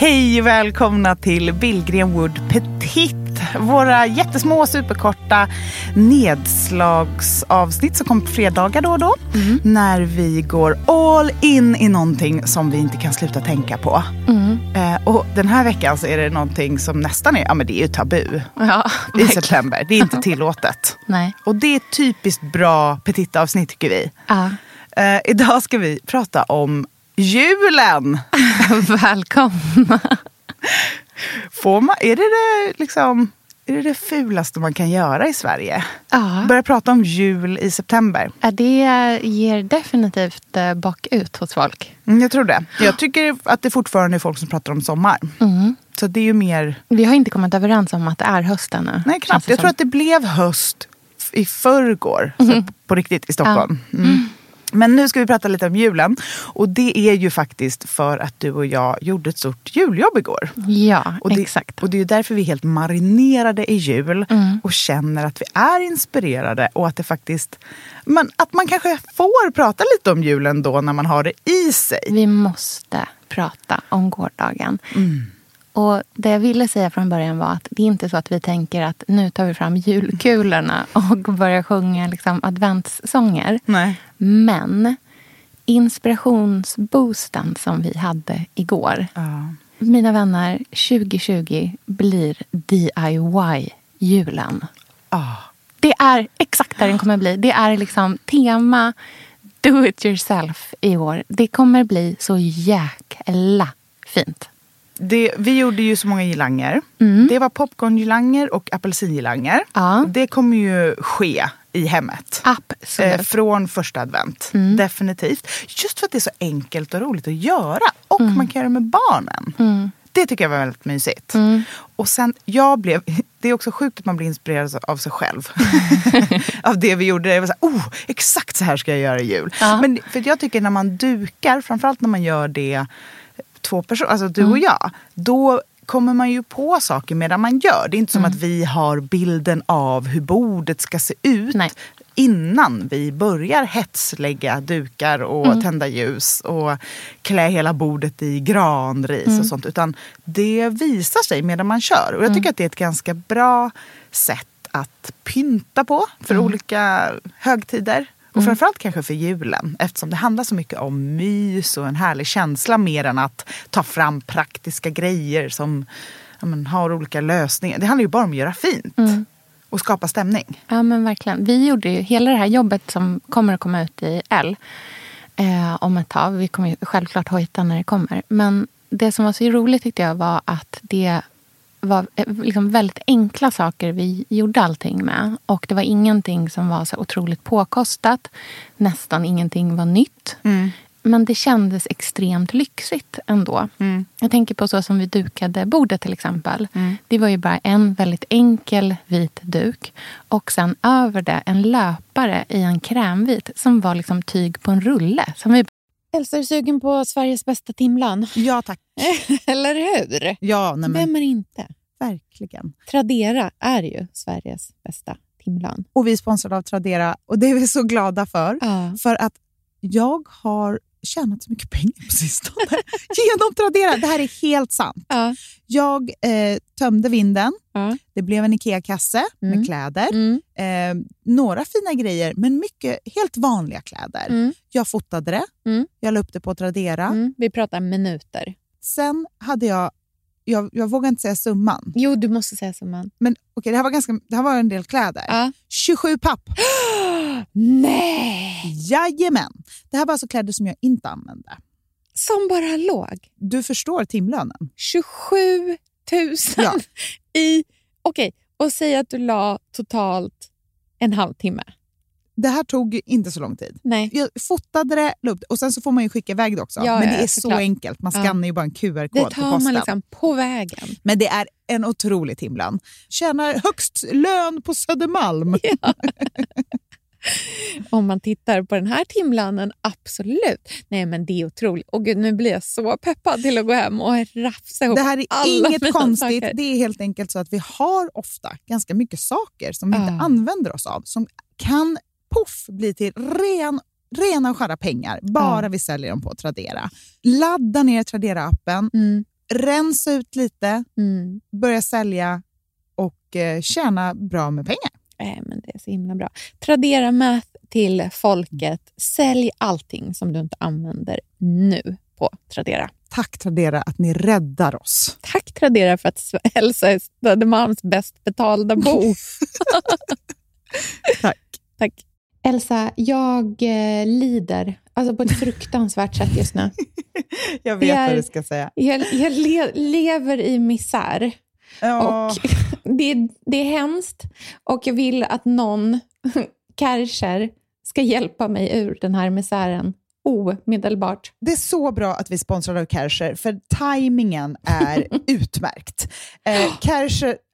Hej och välkomna till Billgren Wood Petit. Våra jättesmå, superkorta nedslagsavsnitt som kommer på fredagar då och då. Mm. När vi går all in i någonting som vi inte kan sluta tänka på. Mm. Eh, och den här veckan så är det någonting som nästan är, ja men det är ju tabu. Ja, I september. Det är inte tillåtet. Nej. Och det är ett typiskt bra petit-avsnitt tycker vi. Ja. Eh, idag ska vi prata om julen. Välkomna. Får man, är, det det, liksom, är det det fulaste man kan göra i Sverige? Ja. Börja prata om jul i september. Ja, Det ger definitivt eh, bakut hos folk. Mm, jag tror det. Jag tycker att det fortfarande är folk som pratar om sommar. Mm. Så det är ju mer... Vi har inte kommit överens om att det är höst ännu. Nej, knappt. Jag tror att det blev höst i förrgår. Så på riktigt i Stockholm. Mm. Men nu ska vi prata lite om julen. Och det är ju faktiskt för att du och jag gjorde ett stort juljobb igår. Ja, Och det, exakt. Och det är ju därför vi är helt marinerade i jul Mm. och känner att vi är inspirerade och att det faktiskt... Man, att man kanske får prata lite om julen då när man har det i sig. Vi måste prata om gårdagen. Mm. Och Det jag ville säga från början var att det är inte så att vi tänker att nu tar vi fram julkulorna och börjar sjunga liksom adventssånger. Nej. Men inspirationsboosten som vi hade igår. Ja. Mina vänner, 2020 blir DIY-julen. Ah. Det är exakt där den kommer bli. Det är liksom tema do it yourself i år. Det kommer bli så jäkla fint. Det, vi gjorde ju så många girlanger. Det var popcorngirlanger och apelsingirlanger. Ja. Det kommer ju ske i hemmet. Eh, från första advent. Definitivt. Just för att det är så enkelt och roligt att göra. Och man kan göra det med barnen. Det tycker jag var väldigt mysigt. Och sen, jag blev, det är också sjukt att man blir inspirerad av sig själv. av det vi gjorde. Jag var så här, oh, exakt så här ska jag göra i jul. Ja. Men för jag tycker när man dukar, framförallt när man gör det två personer, alltså du och jag. Då kommer man ju på saker medan man gör. Det är inte som att vi har bilden av hur bordet ska se ut Nej. innan vi börjar hetslägga dukar och tända ljus och klä hela bordet i granris och sånt. Utan det visar sig medan man kör. Och jag tycker att det är ett ganska bra sätt att pynta på för olika högtider. Och framförallt kanske för julen eftersom det handlar så mycket om mys och en härlig känsla mer än att ta fram praktiska grejer som ja, men, har olika lösningar. Det handlar ju bara om att göra fint och skapa stämning. Ja, men verkligen. Vi gjorde ju hela det här jobbet som kommer att komma ut i L eh, om ett tag. Vi kommer självklart hojta när det kommer. Men det som var så roligt tyckte jag var att det var eh, liksom väldigt enkla saker vi gjorde allting med. Och det var ingenting som var så otroligt påkostat. Nästan ingenting var nytt. Men det kändes extremt lyxigt ändå. Jag tänker på så som vi dukade bordet till exempel. Det var ju bara en väldigt enkel vit duk. Och sen över det en löpare i en krämvit som var liksom tyg på en rulle. Som vi... Elsa, är du sugen på Sveriges bästa timlan? Ja tack. Eller hur? Ja, nej, men, Vem är inte? verkligen. Tradera är ju Sveriges bästa timlan. Och vi är sponsrade av Tradera och det är vi så glada för. Ja. För att jag har tjänat så mycket pengar på sistone genom Tradera. Det här är helt sant. Ja. Jag eh, tömde vinden. Ja. Det blev en Ikea-kasse Mm. med kläder. Mm. Eh, några fina grejer, men mycket helt vanliga kläder. Mm. Jag fotade det. Mm. Jag la upp det på Tradera. Mm. Vi pratar minuter. Sen hade jag, jag, jag vågar inte säga summan, Jo, du måste säga summan. men okej, det, här var ganska, det här var en del kläder. Ja. 27 papp. Nej! Jajamän. Det här var alltså kläder som jag inte använde. Som bara låg. Du förstår timlönen. 27 000 Ja. i... Okej, och säg att du la totalt en halvtimme. Det här tog inte så lång tid. Nej. Jag fotade det, la upp det och sen så får man ju skicka iväg det också. Ja, Men ja, det är så enkelt. Man Ja. skannar ju bara en QR-kod Det tar man liksom på vägen. Men det är en otrolig timlön. Tjänar högst lön på Södermalm. Om man tittar på den här timlönen, absolut. Nej, men det är otroligt. Och gud, nu blir jag så peppad till att gå hem och rafsa ihop Det här är alla inget konstigt. saker. Det är helt enkelt så att vi har ofta ganska mycket saker som vi inte Ja. använder oss av. Som kan poff bli till ren, rena och skära pengar bara Ja. vi säljer dem på Tradera. Ladda ner Tradera-appen. Mm. rensa ut lite, Mm. börja sälja och eh, tjäna bra med pengar. Nej, men det är så himla bra. Tradera Math till folket. Sälj allting som du inte använder nu på Tradera. Tack Tradera att ni räddar oss. Tack Tradera för att Elsa är Södermalms bäst betalda bo. Tack. Tack. Elsa, jag eh, lider alltså på ett fruktansvärt sätt just nu. Jag vet är- vad du ska säga. Jag, jag le, lever i misär. Ja, Och det, det är hemskt och jag vill att någon, Kärcher, ska hjälpa mig ur den här misären omedelbart. det är så bra att vi sponsrar av Kärcher, för tajmingen är utmärkt. Eh, Kärcher,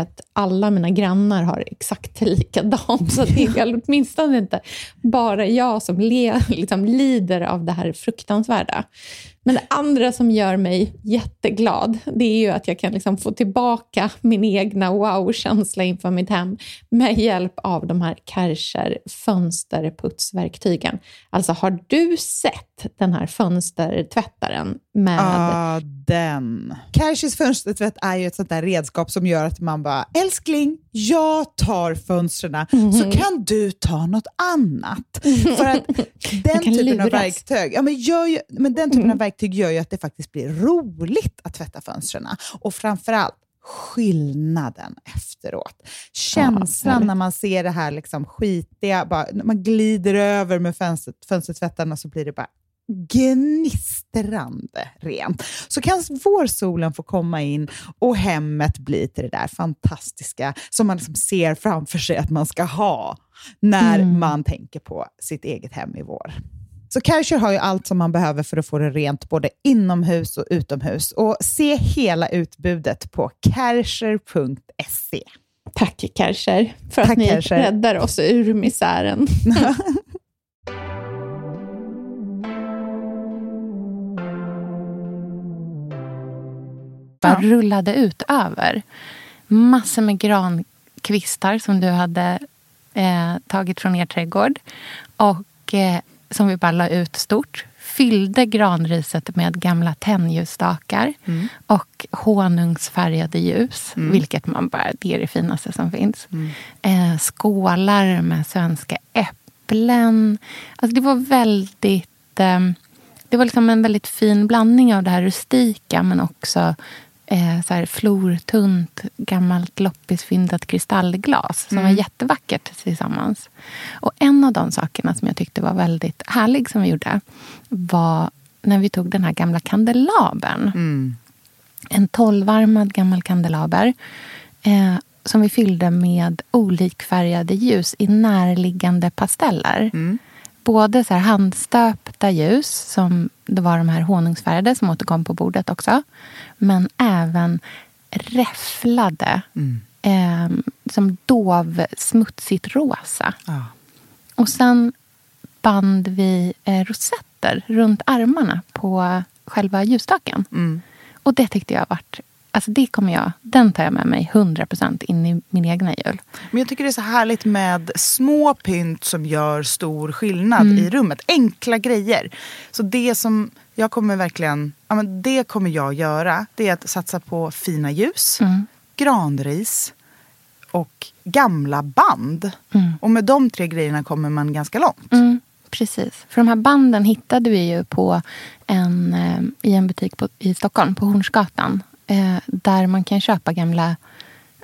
att alla mina grannar har exakt likadant. Så det är åtminstone inte bara jag som le, liksom lider av det här fruktansvärda. Men det andra som gör mig jätteglad, det är ju att jag kan liksom få tillbaka min egna wow-känsla inför mitt hem med hjälp av de här Kärcher fönsterputsverktygen. Alltså, har du sett den här fönstertvättaren med... Ja, den. Kärchers fönstertvätt är ju ett sånt där redskap som gör att man bara, älskling, jag tar fönstren så kan du ta något annat. För att den typen av luras. verktyg, ja, men ju, men den typen av verktyg gör ju att det faktiskt blir roligt att tvätta fönstren. Och framförallt skillnaden efteråt. Känslan härligt. när man ser det här liksom skitiga, bara, man glider över med fönster, fönstertvättarna så blir det bara gnistrande rent. Så kan vårsolen få komma in och hemmet bli till det där fantastiska som man liksom ser framför sig att man ska ha när man tänker på sitt eget hem i vår. Så Kärcher har ju allt som man behöver för att få det rent både inomhus och utomhus. Och se hela utbudet på kärcher.se. Tack Kärcher, för att Tack, ni Kärcher. räddar oss ur misären. bara rullade ut över. Massor med grankvistar som du hade eh, tagit från er trädgård. Och eh, som vi bara la ut stort. Fyllde granriset med gamla tennsljussstakar och honungsfärgade ljus. Vilket man bara, det är det finaste som finns. Eh, skålar med svenska äpplen. Alltså det var väldigt... Eh, det var liksom en väldigt fin blandning av det här rustika men också eh, så här flortunt, gammalt loppisfyndat kristallglas som var jättevackert tillsammans. Och en av de sakerna som jag tyckte var väldigt härlig som vi gjorde var när vi tog den här gamla kandelabern. En tolvarmad gammal kandelaber eh, som vi fyllde med olikfärgade ljus i närliggande pasteller. Både så handstöpta ljus, som det var de här honungsfärgade som återkom på bordet också. Men även räfflade, eh, som dov, smutsigt rosa. Ja. Och sen band vi eh, rosetter runt armarna på själva ljusstaken. Mm. Och det tyckte jag vart... Alltså det kommer jag, den tar jag med mig 100% in i min egna jul. Men jag tycker det är så härligt med små pynt som gör stor skillnad i rummet. Enkla grejer. Så det som jag kommer verkligen, ja men det kommer jag göra, det är att satsa på fina ljus, granris och gamla band. Och med de tre grejerna kommer man ganska långt. Mm, precis. För de här banden hittade vi ju på en, eh, i en butik på, i Stockholm, på Hornsgatan. Eh, där man kan köpa gamla...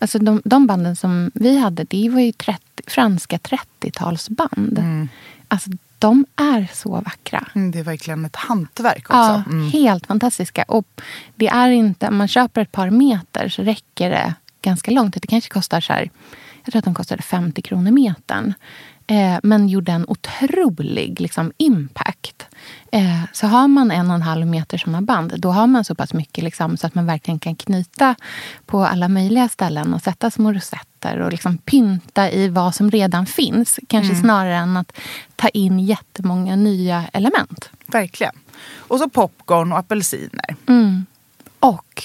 Alltså de, de banden som vi hade, det var ju 30, franska 30-talsband. Alltså, de är så vackra. Mm, det är verkligen ett hantverk också. Ja, Mm. helt fantastiska. Och det är inte, om man köper ett par meter så räcker det ganska långt. Det kanske kostar så här, jag tror att de kostade 50 kronor metern. Eh, men gjorde en otrolig liksom, impact. Eh, så har man en och en halv meter såna band, då har man så pass mycket liksom, så att man verkligen kan knyta på alla möjliga ställen och sätta små rosetter och liksom pynta i vad som redan finns. Kanske mm. snarare än att ta in jättemånga nya element. Verkligen. Och så popcorn och apelsiner. Mm. Och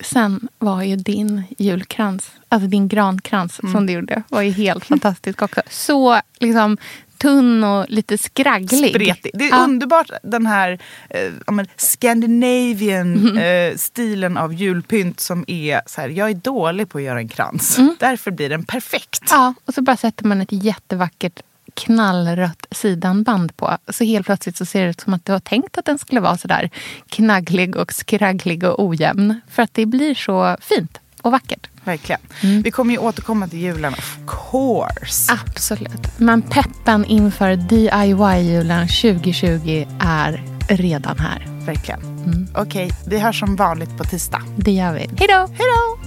sen var ju din julkrans, alltså din grankrans mm. som du gjorde, var ju helt fantastisk också. Så liksom tunn och lite skragglig. Spretig. Det är ja. underbart den här eh, Scandinavian mm. eh, stilen av julpynt som är så här, jag är dålig på att göra en krans. Mm. Därför blir den perfekt. Ja, och så bara sätter man ett jättevackert knallrött sidanband på. Så helt plötsligt så ser det ut som att du har tänkt att den skulle vara så där knagglig och skragglig och ojämn. För att det blir så fint och vackert. Verkligen. Mm. Vi kommer ju återkomma till julen, of course. Absolut. Men peppen inför DIY-julen 2020 är redan här. Verkligen. Mm. Okej, okay, vi hörs som vanligt på tisdag. Det gör vi. Hej då! Hej då!